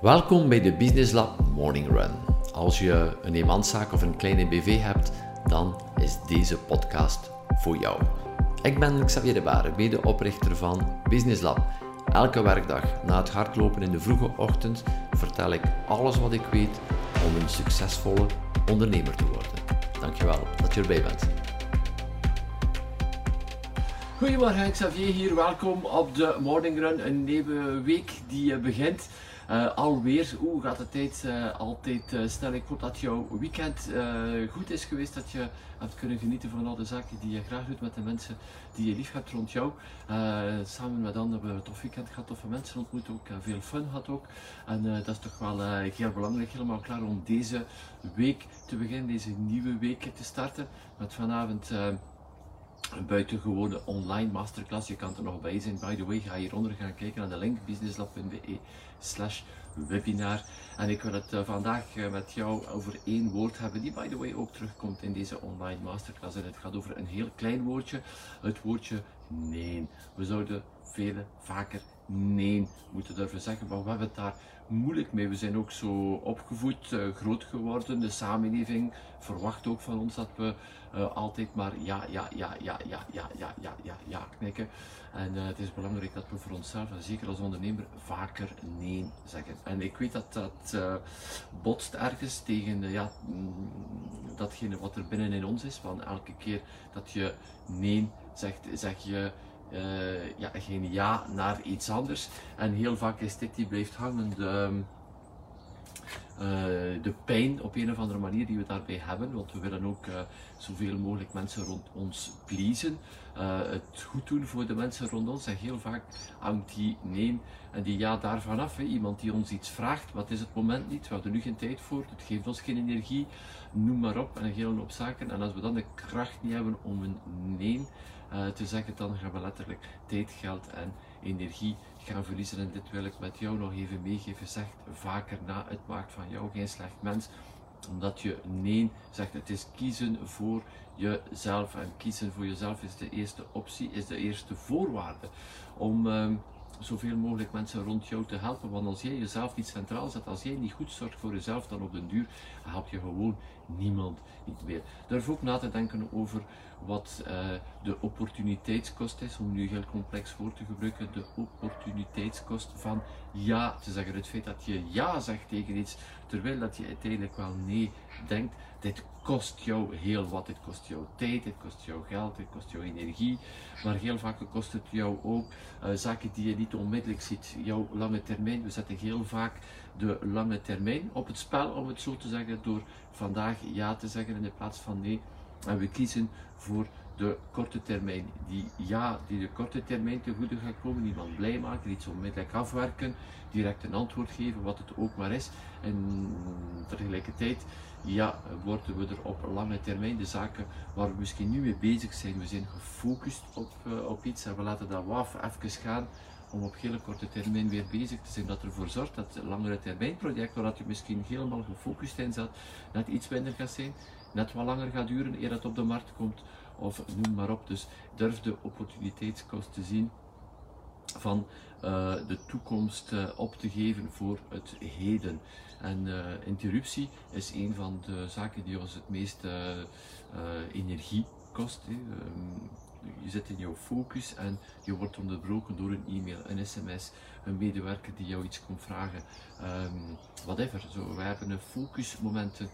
Welkom bij de Business Lab Morning Run. Als je een eenmanszaak of een kleine BV hebt, dan is deze podcast voor jou. Ik ben Xavier de Baren, medeoprichter van Business Lab. Elke werkdag na het hardlopen in de vroege ochtend vertel ik alles wat ik weet om een succesvolle ondernemer te worden. Dankjewel dat je erbij bent. Goedemorgen, Xavier hier. Welkom op de Morning Run. Een nieuwe week die begint. Uh, alweer, hoe gaat de tijd uh, altijd uh, snel. Ik hoop dat jouw weekend goed is geweest, dat je hebt kunnen genieten van al de zaken die je graag doet met de mensen die je lief hebt rond jou. samen met anderen hebben we een tof weekend gehad, toffe mensen ontmoet ook, veel fun gehad ook. En dat is toch wel heel belangrijk, helemaal klaar om deze week te beginnen, deze nieuwe week te starten. Met vanavond een buitengewone online masterclass. Je kan er nog bij zijn. By the way, ga hieronder gaan kijken naar de link businesslab.be slash webinar. En ik wil het uh, vandaag uh, met jou over één woord hebben, die by the way ook terugkomt in deze online masterclass. En het gaat over een heel klein woordje, het woordje nee. We zouden vele vaker nee moeten durven zeggen, maar we hebben het daar moeilijk mee. We zijn ook zo opgevoed, uh, groot geworden. De samenleving verwacht ook van ons dat we uh, altijd maar ja, ja, ja, ja, ja, ja, ja, ja, ja, ja knikken. En uh, het is belangrijk dat we voor onszelf, en zeker als ondernemer, vaker nee zeggen. En ik weet dat dat botst ergens tegen ja, mm, datgene wat er binnenin ons is. Want elke keer dat je nee zegt, zeg je uh, ja, geen ja naar iets anders. En heel vaak is dit die blijft hangen. De, uh, de pijn op een of andere manier die we daarbij hebben, want we willen ook uh, zoveel mogelijk mensen rond ons pleasen, het goed doen voor de mensen rond ons en heel vaak hangt die nee en die ja daarvan af. Hè. Iemand die ons iets vraagt, wat is het moment niet, we er nu geen tijd voor, het geeft ons geen energie, noem maar op en een hele hoop zaken. En als we dan de kracht niet hebben om een nee uh, te zeggen, dan gaan we letterlijk tijd, geld en energie gaan verliezen. En dit wil ik met jou nog even meegeven. Zeg vaker na, het maakt van jou geen slecht mens omdat je nee zegt. Het is kiezen voor jezelf. En kiezen voor jezelf is de eerste optie, is de eerste voorwaarde om uh, zoveel mogelijk mensen rond jou te helpen. Want als jij jezelf niet centraal zet, als jij niet goed zorgt voor jezelf, dan op den duur help je gewoon niemand niet meer. Durf ook na te denken over wat uh, de opportuniteitskost is, om nu heel complex woord te gebruiken, de opportuniteitskost van ja te zeggen. Het feit dat je ja zegt tegen iets, terwijl dat je uiteindelijk wel nee denkt, dit kost jou heel wat. Dit kost jou tijd, dit kost jou geld, dit kost jou energie, maar heel vaak kost het jou ook uh, zaken die je niet onmiddellijk ziet. Jouw lange termijn, we zetten heel vaak de lange termijn op het spel, om het zo te zeggen, door vandaag ja te zeggen in de plaats van nee. En we kiezen voor de korte termijn. Die ja, die de korte termijn te goede gaat komen, iemand blij maken, iets onmiddellijk afwerken, direct een antwoord geven, wat het ook maar is. En tegelijkertijd, ja, worden we er op lange termijn de zaken waar we misschien nu mee bezig zijn, we zijn gefocust op, uh, op iets en we laten dat waf even gaan om op hele korte termijn weer bezig te zijn. Dat ervoor zorgt dat langere termijn project, waar je misschien helemaal gefocust in zat, net iets minder gaat zijn, net wat langer gaat duren eer het op de markt komt, of noem maar op. Dus durf de opportuniteitskost te zien van uh, de toekomst uh, op te geven voor het heden. En uh, interruptie is een van de zaken die ons het meest energie kost. Um, je zit in jouw focus en je wordt onderbroken door een e-mail, een sms, een medewerker die jou iets komt vragen, um, whatever. Zo, wij hebben een focusmomenten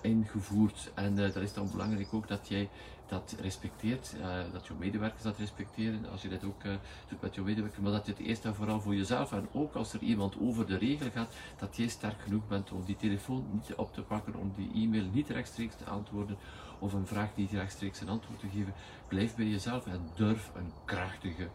ingevoerd en uh, dat is dan belangrijk ook dat jij dat respecteert, uh, dat jouw medewerkers dat respecteren, als je dat ook doet met jouw medewerker, maar dat je het eerst en vooral voor jezelf en ook als er iemand over de regel gaat, dat jij sterk genoeg bent om die telefoon niet op te pakken, om die e-mail niet rechtstreeks te antwoorden, of een vraag niet rechtstreeks een antwoord te geven. Blijf bij jezelf en durf een krachtige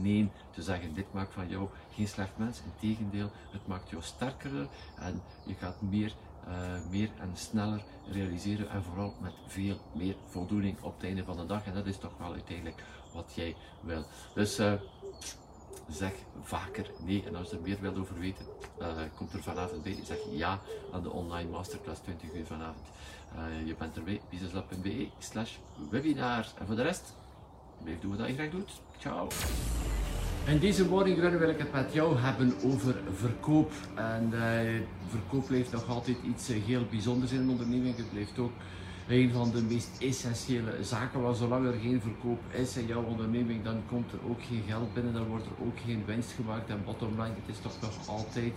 nee te zeggen. Dit maakt van jou geen slecht mens. Integendeel, het maakt jou sterker en je gaat meer, uh, meer en sneller realiseren en vooral met veel meer voldoening op het einde van de dag. En dat is toch wel uiteindelijk wat jij wil. Dus uh, zeg vaker nee. En als je er meer wilt over weten, uh, komt er vanavond bij. Zeg ja aan de online masterclass 20 uur vanavond. Je bent erbij, businesslab.be slash webinar. En voor de rest, blijf doen wat je graag doet. Ciao. In deze morning wil ik het met jou hebben over verkoop. En uh, verkoop blijft nog altijd iets uh, heel bijzonders in een onderneming. Het blijft ook een van de meest essentiële zaken. Want zolang er geen verkoop is in jouw onderneming, dan komt er ook geen geld binnen, dan wordt er ook geen winst gemaakt. En bottom line, het is toch nog altijd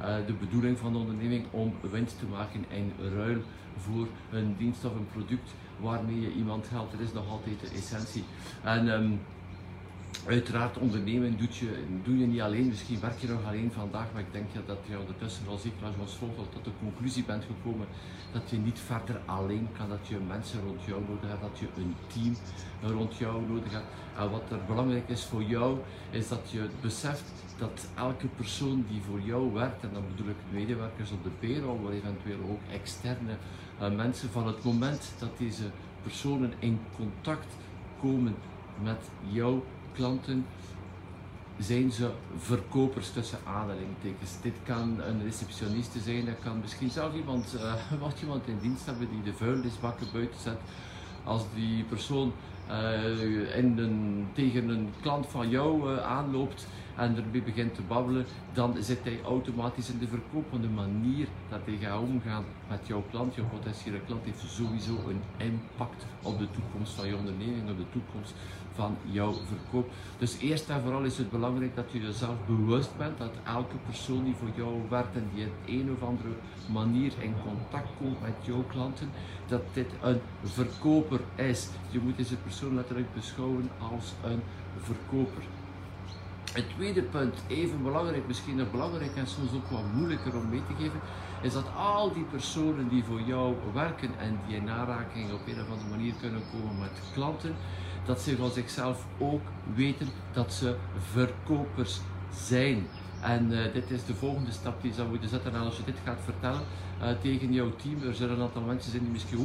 uh, de bedoeling van de onderneming om winst te maken in ruil voor een dienst of een product waarmee je iemand helpt. Dat is nog altijd de essentie. En, um, Uiteraard, ondernemen doet je, doe je niet alleen. Misschien werk je nog alleen vandaag, maar ik denk dat je ondertussen wel zeker als volgt tot de conclusie bent gekomen dat je niet verder alleen kan, dat je mensen rond jou nodig hebt, dat je een team rond jou nodig hebt. En wat er belangrijk is voor jou, is dat je beseft dat elke persoon die voor jou werkt, en dan bedoel ik medewerkers op de payroll, maar eventueel ook externe uh, mensen, van het moment dat deze personen in contact komen met jou klanten zijn ze verkopers tussen aanhalingstekens. Dit kan een receptioniste zijn, dat kan misschien zelf iemand, uh, wat iemand in dienst hebben die de vuilnisbakken buiten zet. Als die persoon uh, in een, tegen een klant van jou uh, aanloopt en ermee begint te babbelen, dan zit hij automatisch in de verkoop. Want de manier dat hij gaat omgaan met jouw klant, jouw potentiële klant, heeft sowieso een impact op de toekomst van je onderneming, op de toekomst van jouw verkoop. Dus eerst en vooral is het belangrijk dat je jezelf bewust bent dat elke persoon die voor jou werkt en die op een of andere manier in contact komt met jouw klanten, dat dit een verkoper is. Je moet deze persoon letterlijk beschouwen als een verkoper. Het tweede punt, even belangrijk, misschien nog belangrijk en soms ook wat moeilijker om mee te geven, is dat al die personen die voor jou werken en die in aanraking op een of andere manier kunnen komen met klanten, dat ze van zichzelf ook weten dat ze verkopers zijn. En uh, dit is de volgende stap die zou moeten zetten. En als je dit gaat vertellen uh, tegen jouw team, er zullen een aantal mensen zijn die misschien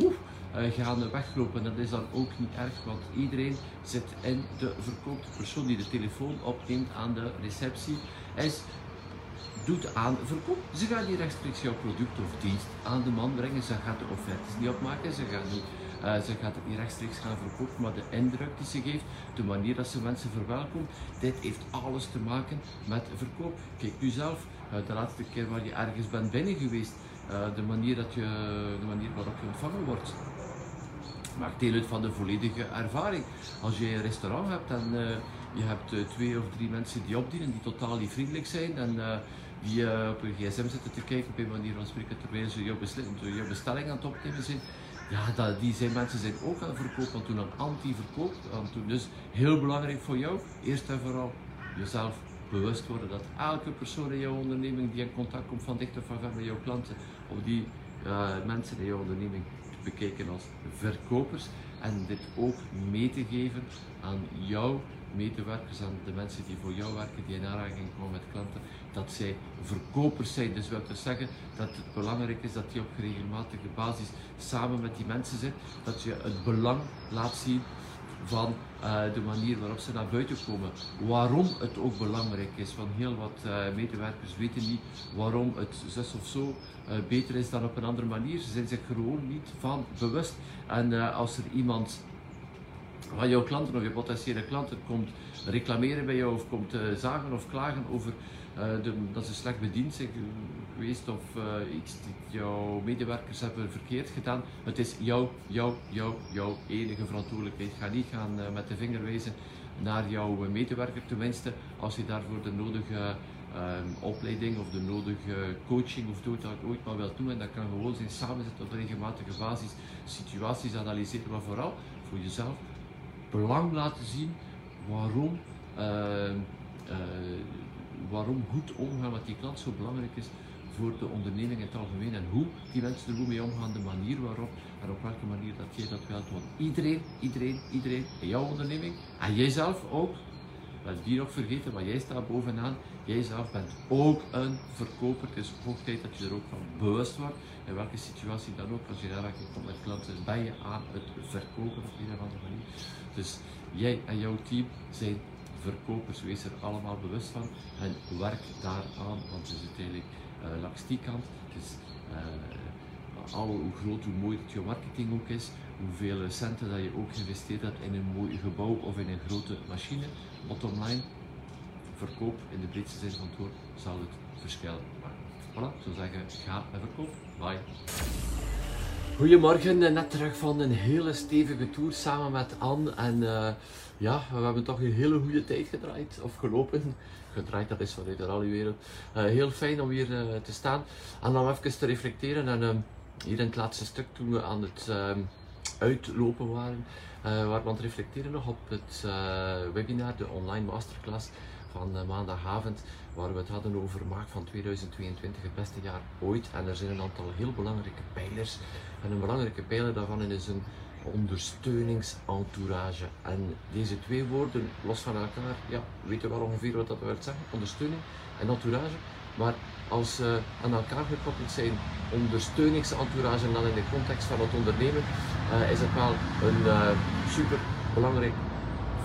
uh, gaan weglopen. Dat is dan ook niet erg, want iedereen zit in de verkoop. De persoon die de telefoon opneemt aan de receptie is doet aan verkoop. Ze gaan niet rechtstreeks jouw product of dienst aan de man brengen. Ze gaat de offertes niet opmaken. Ze gaan niet uh, ze gaat het niet rechtstreeks gaan verkopen, maar de indruk die ze geeft, de manier dat ze mensen verwelkomt, dit heeft alles te maken met verkoop. Kijk nu zelf, uh, de laatste keer waar je ergens bent binnen geweest, de, manier dat je, de manier waarop je ontvangen wordt maakt deel uit van de volledige ervaring. Als je een restaurant hebt en uh, je hebt twee of drie mensen die opdienen, die totaal niet vriendelijk zijn en uh, die op een gsm zitten te kijken op een manier van spreken terwijl ze jouw, jouw bestelling aan het opnemen zijn, ja, dat, die zijn mensen zijn ook aan verkoop, want toen aan anti-verkoop. Dus heel belangrijk voor jou, eerst en vooral jezelf bewust worden dat elke persoon in jouw onderneming die in contact komt van dicht of van ver met jouw klanten, of die mensen in jouw onderneming bekijken als verkopers en dit ook mee te geven aan jouw medewerkers, aan de mensen die voor jou werken, die in aanraking komen met klanten, dat zij verkopers zijn. Dus wil dus zeggen dat het belangrijk is dat je op regelmatige basis samen met die mensen zit, dat je het belang laat zien van uh, de manier waarop ze naar buiten komen. Waarom het ook belangrijk is, want heel wat uh, medewerkers weten niet waarom het zus of zo uh, beter is dan op een andere manier. Ze zijn zich gewoon niet van bewust. En als er iemand van jouw klanten of je potentiële klanten komt reclameren bij jou of komt zagen of klagen over de, dat ze slecht bediend zijn of uh, iets die jouw medewerkers hebben verkeerd gedaan. Het is jouw, jouw, jouw, jouw enige verantwoordelijkheid. Ga niet gaan met de vinger wijzen naar jouw medewerker, tenminste als je daarvoor de nodige um, opleiding of de nodige coaching of doet dat ooit maar wel doen. En dat kan gewoon zijn samen zitten op regelmatige basis, situaties analyseren, maar vooral voor jezelf belang laten zien waarom, uh, uh, waarom goed omgaan met die klant zo belangrijk is voor de onderneming in het algemeen en hoe die mensen er goed mee omgaan, de manier waarop en op welke manier dat jij dat wilt. Want iedereen, iedereen, iedereen in jouw onderneming en jijzelf ook, laat die nog vergeten, maar jij staat bovenaan, jij zelf bent ook een verkoper. Het is hoog tijd dat je er ook van bewust wordt. In welke situatie dan ook, als je daar komt met klanten, ben je aan het verkopen op een of andere manier. Dus jij en jouw team zijn verkopers, wees er allemaal bewust van en werk daaraan, want het is uiteindelijk uh, langs die kant. Dus, uh, al hoe groot, hoe mooi dat je marketing ook is, hoeveel centen dat je ook geïnvesteerd hebt in een mooi gebouw of in een grote machine, bottom line, verkoop in de breedste zin van het woord zal het verschil maken. Voilà, zo zeggen, ga en verkoop. Bye. Goedemorgen, net terug van een hele stevige tour samen met Anne. En uh, ja, we hebben toch een hele goede tijd gedraaid, of gelopen. Gedraaid, dat is vanuit de rallywereld. Uh, heel fijn om hier uh, te staan en dan even te reflecteren. En hier in het laatste stuk, toen we aan het uitlopen waren, waren we aan het reflecteren nog op het webinar, de online masterclass van maandagavond, waar we het hadden over maak van 2022 het beste jaar ooit. En er zijn een aantal heel belangrijke pijlers. En een belangrijke pijler daarvan is een ondersteuningsentourage. En deze twee woorden, los van elkaar, ja, weten wel ongeveer wat dat wil zeggen, ondersteuning en entourage. Maar als ze aan elkaar gekoppeld zijn, ondersteuningsentourage en dan in de context van het ondernemen, uh, is het wel een uh, super belangrijk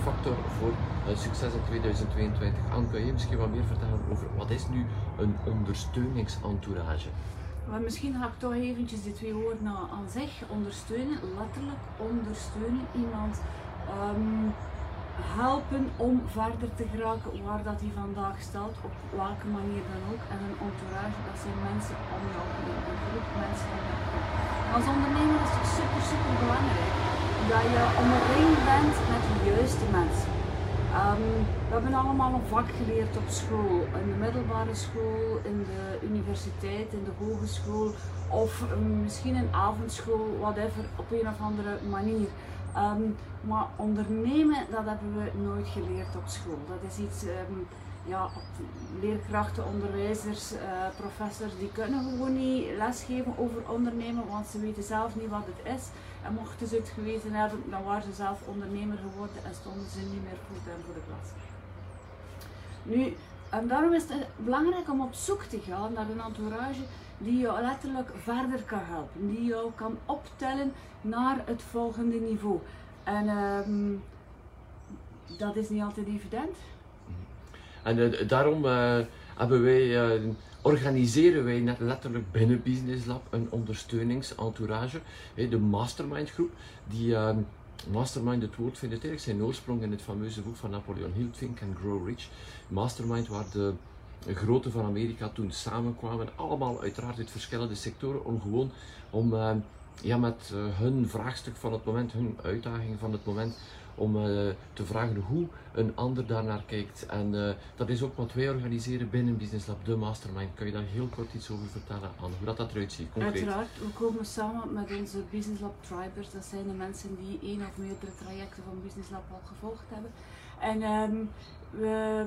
factor voor uh, succes in 2022. Anne, kan je misschien wat meer vertellen over wat is nu een ondersteuningsentourage? Maar misschien ga ik toch eventjes die twee woorden aan zich ondersteunen, letterlijk ondersteunen. Iemand um, helpen om verder te geraken waar dat hij vandaag staat, op welke manier dan ook. En een entourage, dat zijn mensen om jou heen, een groep mensen om jou. Als ondernemer is het super, super belangrijk dat je omringd bent met de juiste mensen. Um, we hebben allemaal een vak geleerd op school, in de middelbare school, in de universiteit, in de hogeschool of um, misschien een avondschool, whatever, op een of andere manier. Um, maar ondernemen, dat hebben we nooit geleerd op school. Dat is iets, ja, leerkrachten, onderwijzers, uh, professors, die kunnen gewoon niet lesgeven over ondernemen, want ze weten zelf niet wat het is. En mochten ze het geweten hebben, dan waren ze zelf ondernemer geworden en stonden ze niet meer fulltime voor de klas. Nu, en daarom is het belangrijk om op zoek te gaan naar een entourage die jou letterlijk verder kan helpen, die jou kan optellen naar het volgende niveau. En um, dat is niet altijd evident. En uh, daarom uh, hebben wij uh, organiseren wij net letterlijk binnen Business Lab een ondersteuningsentourage, de Mastermind groep, die uh, Mastermind, het woord vindt eigenlijk zijn oorsprong in het fameuze boek van Napoleon Hill, Think and Grow Rich. Mastermind, waar de grote van Amerika toen samenkwamen, allemaal uiteraard uit verschillende sectoren, om gewoon om uh, ja, met hun vraagstuk van het moment, hun uitdaging van het moment, om uh, te vragen hoe een ander daarnaar kijkt. En uh, dat is ook wat wij organiseren binnen Business Lab, de Mastermind. Kan je daar heel kort iets over vertellen, Anne? Hoe dat, dat eruit ziet, concreet? Uiteraard, we komen samen met onze Business Lab Tribers. Dat zijn de mensen die één of meerdere trajecten van Business Lab al gevolgd hebben. En um, we,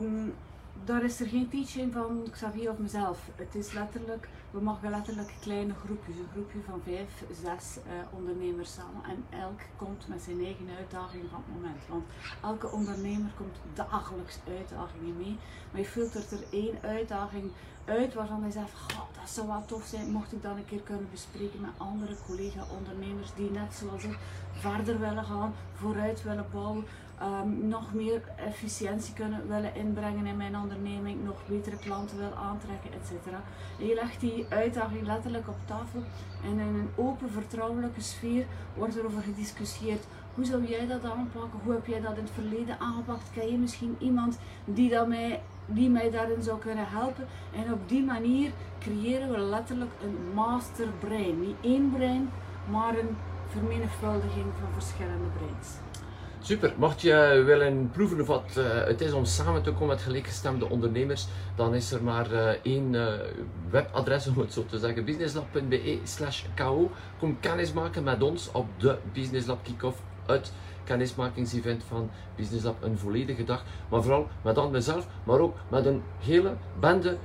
daar is er geen teaching van Xavier of mezelf. Het is letterlijk, we maken letterlijk kleine groepjes, een groepje van vijf, zes uh, ondernemers samen. En elk komt met zijn eigen uitdaging van het moment. Want elke ondernemer komt dagelijks uitdagingen mee. Maar je filtert er één uitdaging uit waarvan hij zegt, dat zou wel tof zijn, mocht ik dan een keer kunnen bespreken met andere collega-ondernemers die net zoals ik verder willen gaan, vooruit willen bouwen, um, nog meer efficiëntie kunnen willen inbrengen in mijn onderneming, nog betere klanten wil aantrekken, etc. je legt die uitdaging letterlijk op tafel en in een open, vertrouwelijke sfeer wordt er over gediscussieerd. Hoe zou jij dat aanpakken? Hoe heb jij dat in het verleden aangepakt? Ken je misschien iemand die, mij, die mij daarin zou kunnen helpen? En op die manier creëren we letterlijk een masterbrein. Niet één brein, maar een vermenigvuldiging van verschillende breins. Super, mocht je willen proeven wat uh, het is om samen te komen met gelijkgestemde ondernemers, dan is er maar uh, één uh, webadres, om het zo te zeggen, businesslab.be slash ko. Kom kennis maken met ons op de Business Lab Kick-Off, het kennismakingsevent van Business Lab, een volledige dag. Maar vooral met aan mezelf, maar ook met een hele bende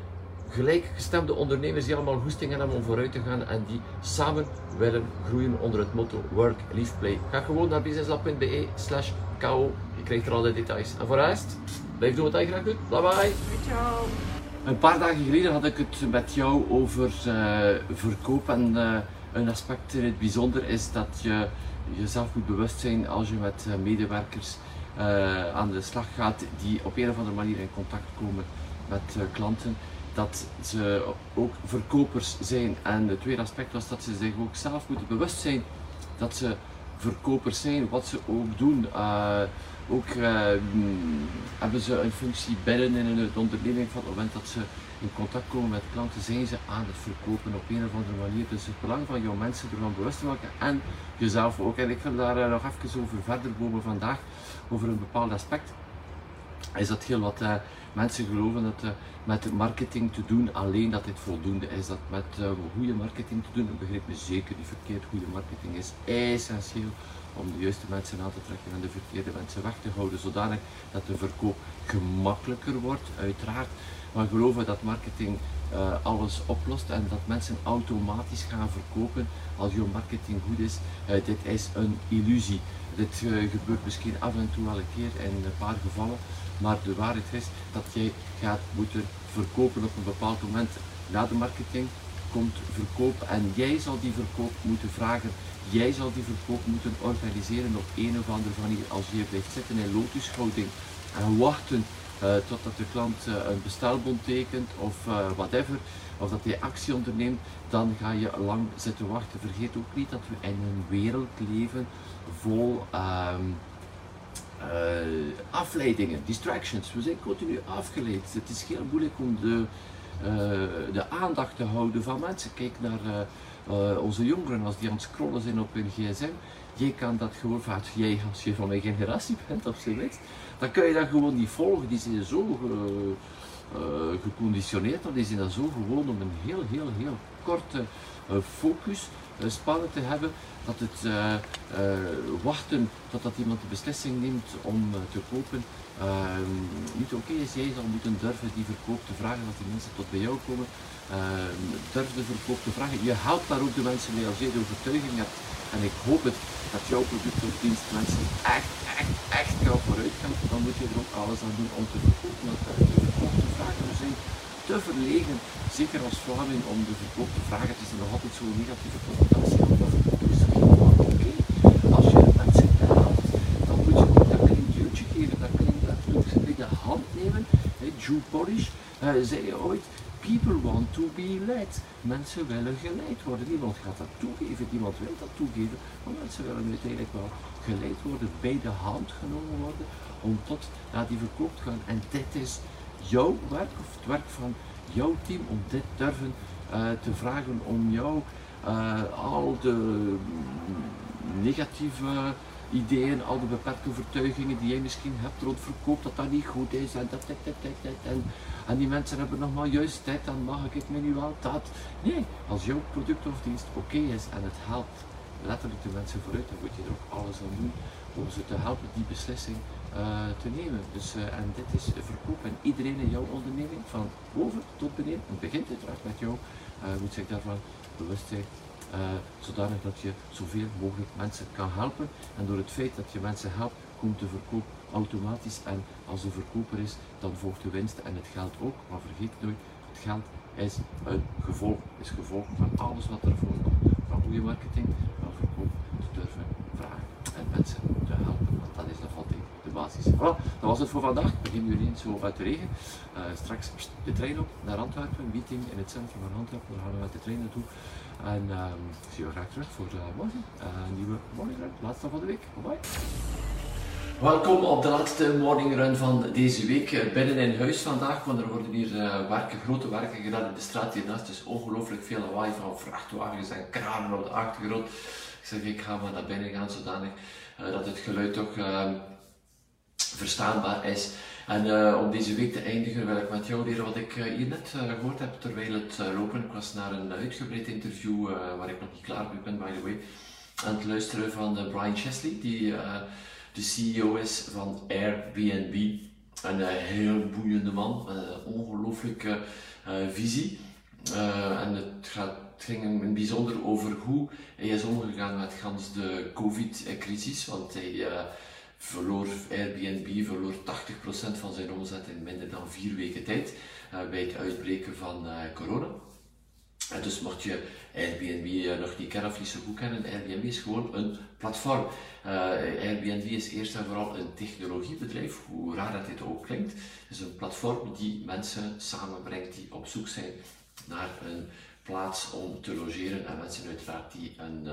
gelijkgestemde ondernemers die allemaal goestingen hebben om vooruit te gaan en die samen willen groeien onder het motto Work, Live, Play. Ga gewoon naar businesslab.be slash ko. Je krijgt er al de details. En voor rest, blijf doen wat je graag doet. Bye bye. Ciao. Een paar dagen geleden had ik het met jou over uh, verkoop en uh, een aspect in het bijzonder is dat je jezelf moet bewust zijn als je met uh, medewerkers aan de slag gaat die op een of andere manier in contact komen met klanten dat ze ook verkopers zijn. En het tweede aspect was dat ze zich ook zelf moeten bewust zijn dat ze verkopers zijn, wat ze ook doen. ook hebben ze een functie binnen in een onderneming van het moment dat ze in contact komen met klanten, zijn ze aan het verkopen op een of andere manier. Dus het belang van jouw mensen ervan bewust te maken en jezelf ook. En ik wil daar nog even over verder boven vandaag, over een bepaald aspect. Is dat heel wat mensen geloven dat uh, met marketing te doen alleen dat dit voldoende is. Dat met uh, goede marketing te doen, dat begrijp me zeker niet verkeerd. Goede marketing is essentieel om de juiste mensen aan te trekken en de verkeerde mensen weg te houden, zodanig dat de verkoop gemakkelijker wordt, uiteraard. Maar geloven dat marketing alles oplost en dat mensen automatisch gaan verkopen als je marketing goed is, dit is een illusie. Dit gebeurt misschien af en toe wel een keer in een paar gevallen, maar de waarheid is dat jij gaat moeten verkopen op een bepaald moment. Na de marketing komt verkoop en jij zal die verkoop moeten vragen. Jij zal die verkoop moeten organiseren op een of andere manier. Als je blijft zitten in lotushouding en wachten uh, totdat de klant uh, een bestelbon tekent of uh, whatever, of dat hij actie onderneemt, dan ga je lang zitten wachten. Vergeet ook niet dat we in een wereld leven vol um, afleidingen, distractions. We zijn continu afgeleid. Het is heel moeilijk om de, de aandacht te houden van mensen. Kijk naar onze jongeren als die aan het scrollen zijn op hun gsm. Jij kan dat gewoon, jij als je van mijn generatie bent of zoiets, dan kun je dat gewoon niet volgen. Die zijn zo geconditioneerd, die zijn dat zo gewoon om een heel, heel, heel korte focus spannen te hebben, dat het wachten totdat iemand de beslissing neemt om te kopen, ehm, niet oké is. Jij zal moeten durven die verkoop te vragen als die mensen tot bij jou komen. Ehm, durf de verkoop te vragen. Je helpt daar ook de mensen mee als je de overtuiging hebt. En ik hoop het dat jouw product of dienst mensen echt, echt, echt gauw vooruit gaat. Dan moet je er ook alles aan doen om te verkopen. Want de verkoop te vragen, zijn te verlegen, zeker als Vlaming, om de verkoop te vragen. Het is nog altijd zo negatieve connotatie op dat is. Oké, als je mensen dan moet je ook dat klein duwtje geven, dat bij de hand nemen. Joe Polish zei ooit, People want to be led. Mensen willen geleid worden. Niemand gaat dat toegeven, niemand wil dat toegeven. Maar mensen willen uiteindelijk wel geleid worden, bij de hand genomen worden om tot naar die verkoop te gaan. En dit is jouw werk of het werk van jouw team om dit durven uh, te vragen, om jou uh, al de negatieve ideeën, al de beperkte overtuigingen die jij misschien hebt rond verkoop, dat dat niet goed is en dat, dat, dat, dat, dat en, en die mensen hebben nog maar juist tijd, dan mag ik me nu wel dat. Nee, als jouw product of dienst oké is en het helpt letterlijk de mensen vooruit, dan moet je er ook alles aan doen om ze te helpen die beslissing te nemen. Dus, uh, en dit is verkoop en iedereen in jouw onderneming, van boven tot beneden, het begint uiteraard met jou, uh, moet zich daarvan bewust zijn zodanig dat je zoveel mogelijk mensen kan helpen. En door het feit dat je mensen helpt, komt de verkoop automatisch. En als er verkoper is, dan volgt de winst en het geld ook. Maar vergeet nooit, het geld is een gevolg, is gevolg van alles wat ervoor komt. Van goede marketing, van verkoop te durven vragen en mensen te helpen. Want dat is nog altijd Voilà, dat was het voor vandaag. We beginnen nu eens zo uit de regen. Uh, straks de trein op naar Antwerpen, meeting in het centrum van Antwerpen. Daar gaan we met de trein naartoe. En um, ik zie je graag terug voor uh, morgen. Uh, nieuwe morning run, laatste van de week. Bye bye. Welkom op de laatste morning run van deze week. Binnen in huis vandaag, want er worden hier werken, grote werken gedaan in de straat hiernaast. Dus ongelooflijk veel lawaai van vrachtwagens en kranen op de achtergrond. Ik zeg, ik ga maar naar binnen gaan zodanig dat het geluid toch uh, verstaanbaar is. En uh, om deze week te eindigen wil ik met jou leren wat ik uh, hier net uh, gehoord heb terwijl het lopen. Ik was naar een uitgebreid interview waar ik nog niet klaar mee ben, by the way, aan het luisteren van Brian Chesley, die de CEO is van Airbnb. Een heel boeiende man, een ongelooflijke visie. en het, gaat, het ging in het bijzonder over hoe hij is omgegaan met gans de COVID-crisis, want hij verloor Airbnb verloor 80% van zijn omzet in minder dan vier weken tijd uh, bij het uitbreken van uh, corona. En dus mocht je Airbnb uh, nog niet kennen of niet zo goed kennen, Airbnb is gewoon een platform. Airbnb is eerst en vooral een technologiebedrijf, hoe raar dat dit ook klinkt. Het is een platform die mensen samenbrengt die op zoek zijn naar een plaats om te logeren en mensen uiteraard die een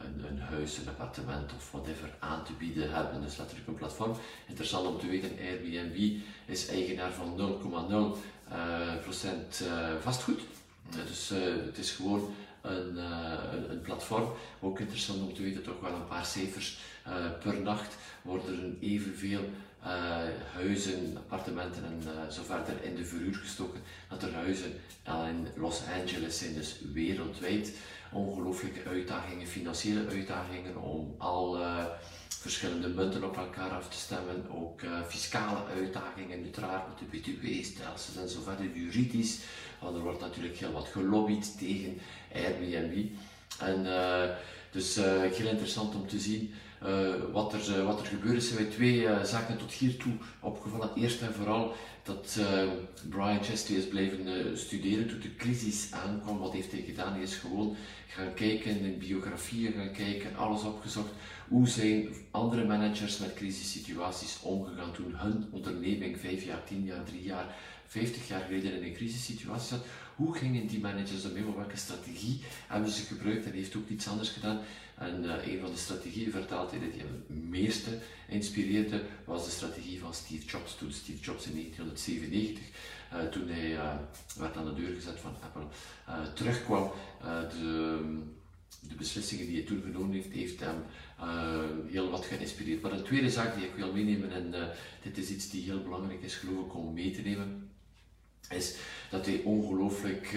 een, huis, een appartement of whatever aan te bieden hebben. Dus letterlijk een platform. Interessant om te weten, Airbnb is eigenaar van 0,0% uh, vastgoed. dus het is gewoon een, een, platform. Ook interessant om te weten, toch wel een paar cijfers. per nacht worden er evenveel huizen, appartementen en uh, zo verder in de verhuur gestoken. Dat er huizen in Los Angeles zijn, dus wereldwijd. Ongelooflijke uitdagingen, financiële uitdagingen om al uh, verschillende munten op elkaar af te stemmen. Ook fiscale uitdagingen, uiteraard met de BTW-stelsels en zo verder, juridisch. Want er wordt natuurlijk heel wat gelobbyd tegen Airbnb. En dus heel interessant om te zien. Uh, wat, er, uh, wat er gebeurd is, zijn wij twee zaken tot hiertoe opgevallen. Eerst en vooral dat Brian Chesty is blijven studeren toen de crisis aankwam. Wat heeft hij gedaan? Hij is gewoon gaan kijken in biografieën, gaan kijken, alles opgezocht. Hoe zijn andere managers met crisissituaties omgegaan toen hun onderneming vijf jaar, tien jaar, drie jaar, vijftig jaar geleden in een crisissituatie zat? Hoe gingen die managers ermee? Welke strategie hebben ze gebruikt? En heeft ook iets anders gedaan. En uh, een van de strategieën vertaald hij die hem het meeste inspireerde, was de strategie van Steve Jobs. Toen Steve Jobs in 1997, uh, eh, toen hij uh, werd aan de deur gezet van Apple, terugkwam, de, de beslissingen die hij toen genomen heeft, heeft hem heel wat geïnspireerd. Maar een tweede zaak die ik wil meenemen, en dit is iets die heel belangrijk is geloof ik om mee te nemen, is dat hij ongelooflijk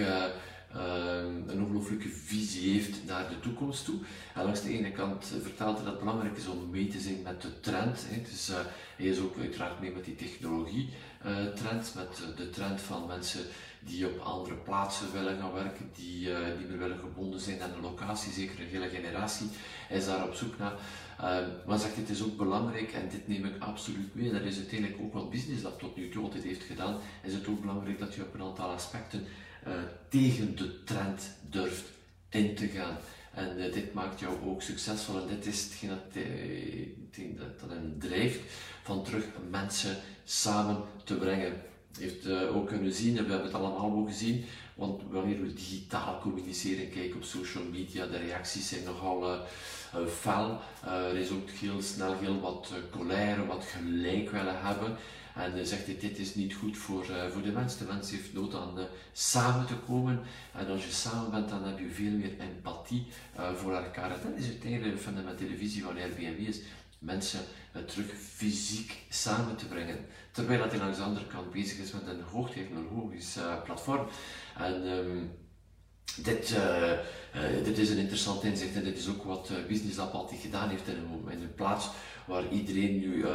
Ehm, een ongelooflijke visie heeft naar de toekomst toe. En langs de ene kant vertelt hij dat het belangrijk is om mee te zijn met de trend. Hè. Dus, hij is ook uiteraard mee met die technologie-trend, uh, met de trend van mensen die op andere plaatsen willen gaan werken, die uh, niet meer willen gebonden zijn aan een locatie, zeker een hele generatie is daar op zoek naar. Uh, maar zegt het is ook belangrijk, en dit neem ik absoluut mee, dat is uiteindelijk ook wat Business Lab tot nu toe altijd heeft gedaan, is het ook belangrijk dat je op een aantal aspecten uh, tegen de trend durft in te gaan. En uh, dit maakt jou ook succesvol en dit is hetgeen dat, dat, dat hem drijft van terug mensen samen te brengen. Heeft ook kunnen zien, en we hebben het allemaal mogen zien, want wanneer we digitaal communiceren, kijken op social media, de reacties zijn nogal fel. er is ook heel snel heel wat colère, wat gelijk willen hebben. En uh, zegt hij, dit is niet goed voor, uh, voor de mens. De mens heeft nood aan uh, samen te komen. En als je samen bent, dan heb je veel meer empathie voor elkaar. En dat is uiteindelijk de fundamentele visie van Airbnb is mensen terug fysiek samen te brengen. Terwijl dat hij de andere kant bezig is met een hoogtechnologisch platform. En um, dit, dit is een interessant inzicht en dit is ook wat Business Lab altijd gedaan heeft in een, in plaats waar iedereen nu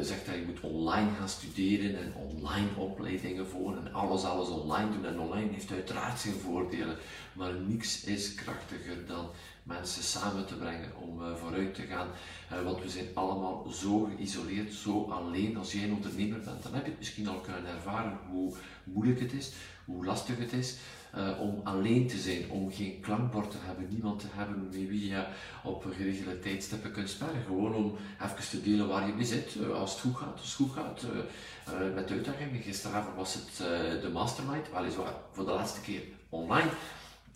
zegt dat je moet online gaan studeren en online opleidingen voor en alles, alles online doen. En online heeft uiteraard zijn voordelen, maar niks is krachtiger dan mensen samen te brengen om uh, vooruit te gaan. Uh, want we zijn allemaal zo geïsoleerd, zo alleen. Als jij een ondernemer bent, dan heb je het misschien al kunnen ervaren hoe moeilijk het is, hoe lastig het is uh, om alleen te zijn, om geen klankbord te hebben, niemand te hebben met wie je op geregelde tijdstippen kunt spelen. Gewoon om even te delen waar je mee zit, als het goed gaat, als het goed gaat. Met de uitdagingen. Gisteravond was het de mastermind, weliswaar voor de laatste keer online,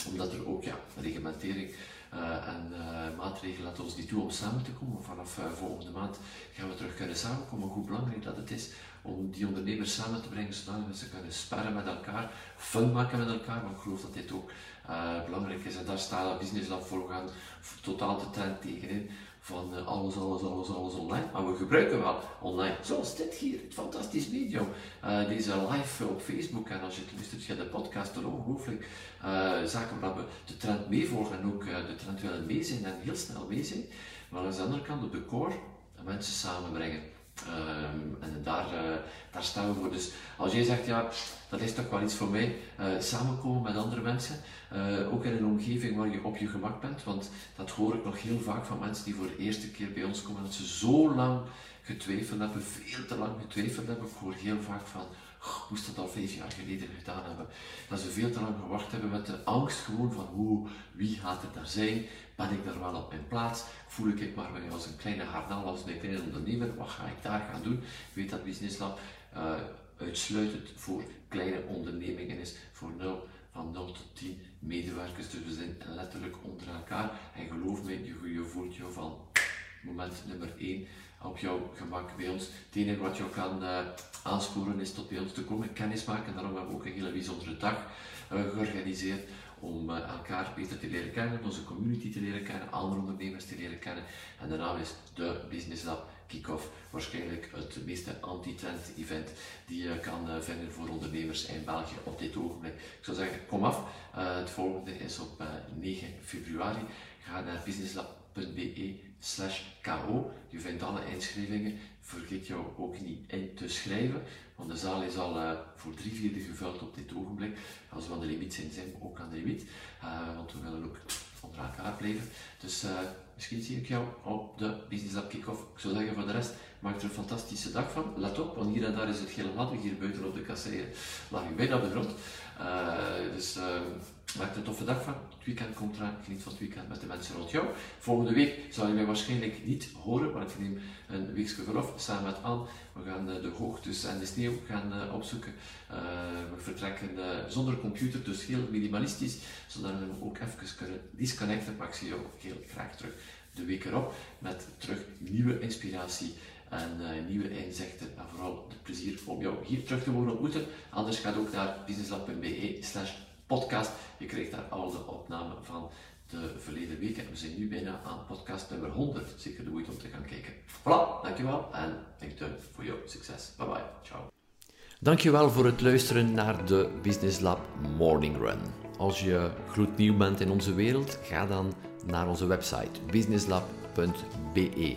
omdat er ook ja, reglementering en uh, maatregelen laten ons niet toe om samen te komen. Vanaf uh, volgende maand gaan we terug kunnen samenkomen. Hoe belangrijk dat het is om die ondernemers samen te brengen, zodat ze kunnen sparren met elkaar, fun maken met elkaar. Maar ik geloof dat dit ook belangrijk is. En daar staat Business Lab voor totaal de trend tegenin van uh, alles, alles, alles, alles online. Maar we gebruiken wel online, zoals dit hier, het fantastisch medium. Uh, deze live op Facebook en als je het luistert via de podcast, dan ongelooflijk uh, zaken waar we de trend meevolgen en ook de trend willen mee zijn en heel snel mee zijn. Maar aan de andere kant op de core mensen samenbrengen. Um, en daar, uh, daar staan we voor. Dus als jij zegt, ja, dat is toch wel iets voor mij, uh, samenkomen met andere mensen, uh, ook in een omgeving waar je op je gemak bent, want dat hoor ik nog heel vaak van mensen die voor de eerste keer bij ons komen, dat ze zo lang getwijfeld hebben, veel te lang getwijfeld hebben. Ik hoor heel vaak van, moest dat al vijf jaar geleden gedaan hebben. Dat ze veel te lang gewacht hebben met de angst gewoon van hoe, wie gaat er daar zijn, ben ik daar wel op mijn plaats, voel ik maar als een kleine harnal, als een kleine ondernemer, wat ga ik daar gaan doen? Ik weet dat Business Lab uh, uitsluitend voor kleine ondernemingen is, voor 0, van 0 tot 10 meter medewerkers, dus we zijn letterlijk onder elkaar. En geloof me, je, voelt je van moment nummer 1 op jouw gemak bij ons. Het enige wat je kan uh, aansporen is tot bij ons te komen, kennis maken. Daarom hebben we ook een hele bijzondere dag uh, georganiseerd om uh, elkaar beter te leren kennen, onze community te leren kennen, andere ondernemers te leren kennen. En naam is de Business Lab Kick-Off. Waarschijnlijk het meeste anti-trend event die je kan vinden voor ondernemers in België op dit ogenblik. Ik zou zeggen, kom af. het volgende is op 9 februari. Ga naar businesslab.be slash ko. Je vindt alle inschrijvingen. Vergeet jou ook niet in te schrijven, want de zaal is al uh, voor drie vierde gevuld op dit ogenblik. Als we aan de limiet zijn, zijn we ook aan de limiet, uh, want we willen ook onder elkaar blijven. Dus uh, misschien zie ik jou op de Business Lab Kick-Off. Ik zou zeggen voor de rest, maak er een fantastische dag van. Let op, want hier en daar is het gele ladder. Hier buiten op de kasseien lag ik bijna op de grond. dus Maak een toffe dag van. Het weekend komt eraan. Geniet van het weekend met de mensen rond jou. Volgende week zal je mij waarschijnlijk niet horen, want ik neem een weekje verlof samen met Anne. We gaan eh, de hoogtes en de sneeuw gaan eh, opzoeken. Uh, we vertrekken zonder computer, dus heel minimalistisch, zodat we ook even kunnen disconnecten. Maar ik zie jou heel graag terug de week erop met terug nieuwe inspiratie en nieuwe inzichten en vooral het plezier om jou hier terug te mogen ontmoeten. Anders ga ook naar businesslab.be slash podcast. Je krijgt daar al de opnamen van de verleden weken. We zijn nu bijna aan podcast nummer 100. Zeker de moeite om te gaan kijken. Voilà, dankjewel en ik dank voor jouw succes. Bye bye, ciao. Dankjewel voor het luisteren naar de Business Lab Morning Run. Als je gloednieuw bent in onze wereld, ga dan naar onze website businesslab.be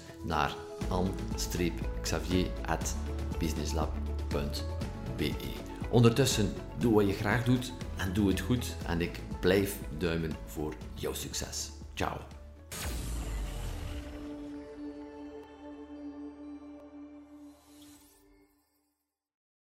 naar an-xavier.businesslab.be Ondertussen, doe wat je graag doet en doe het goed en ik blijf duimen voor jouw succes. Ciao.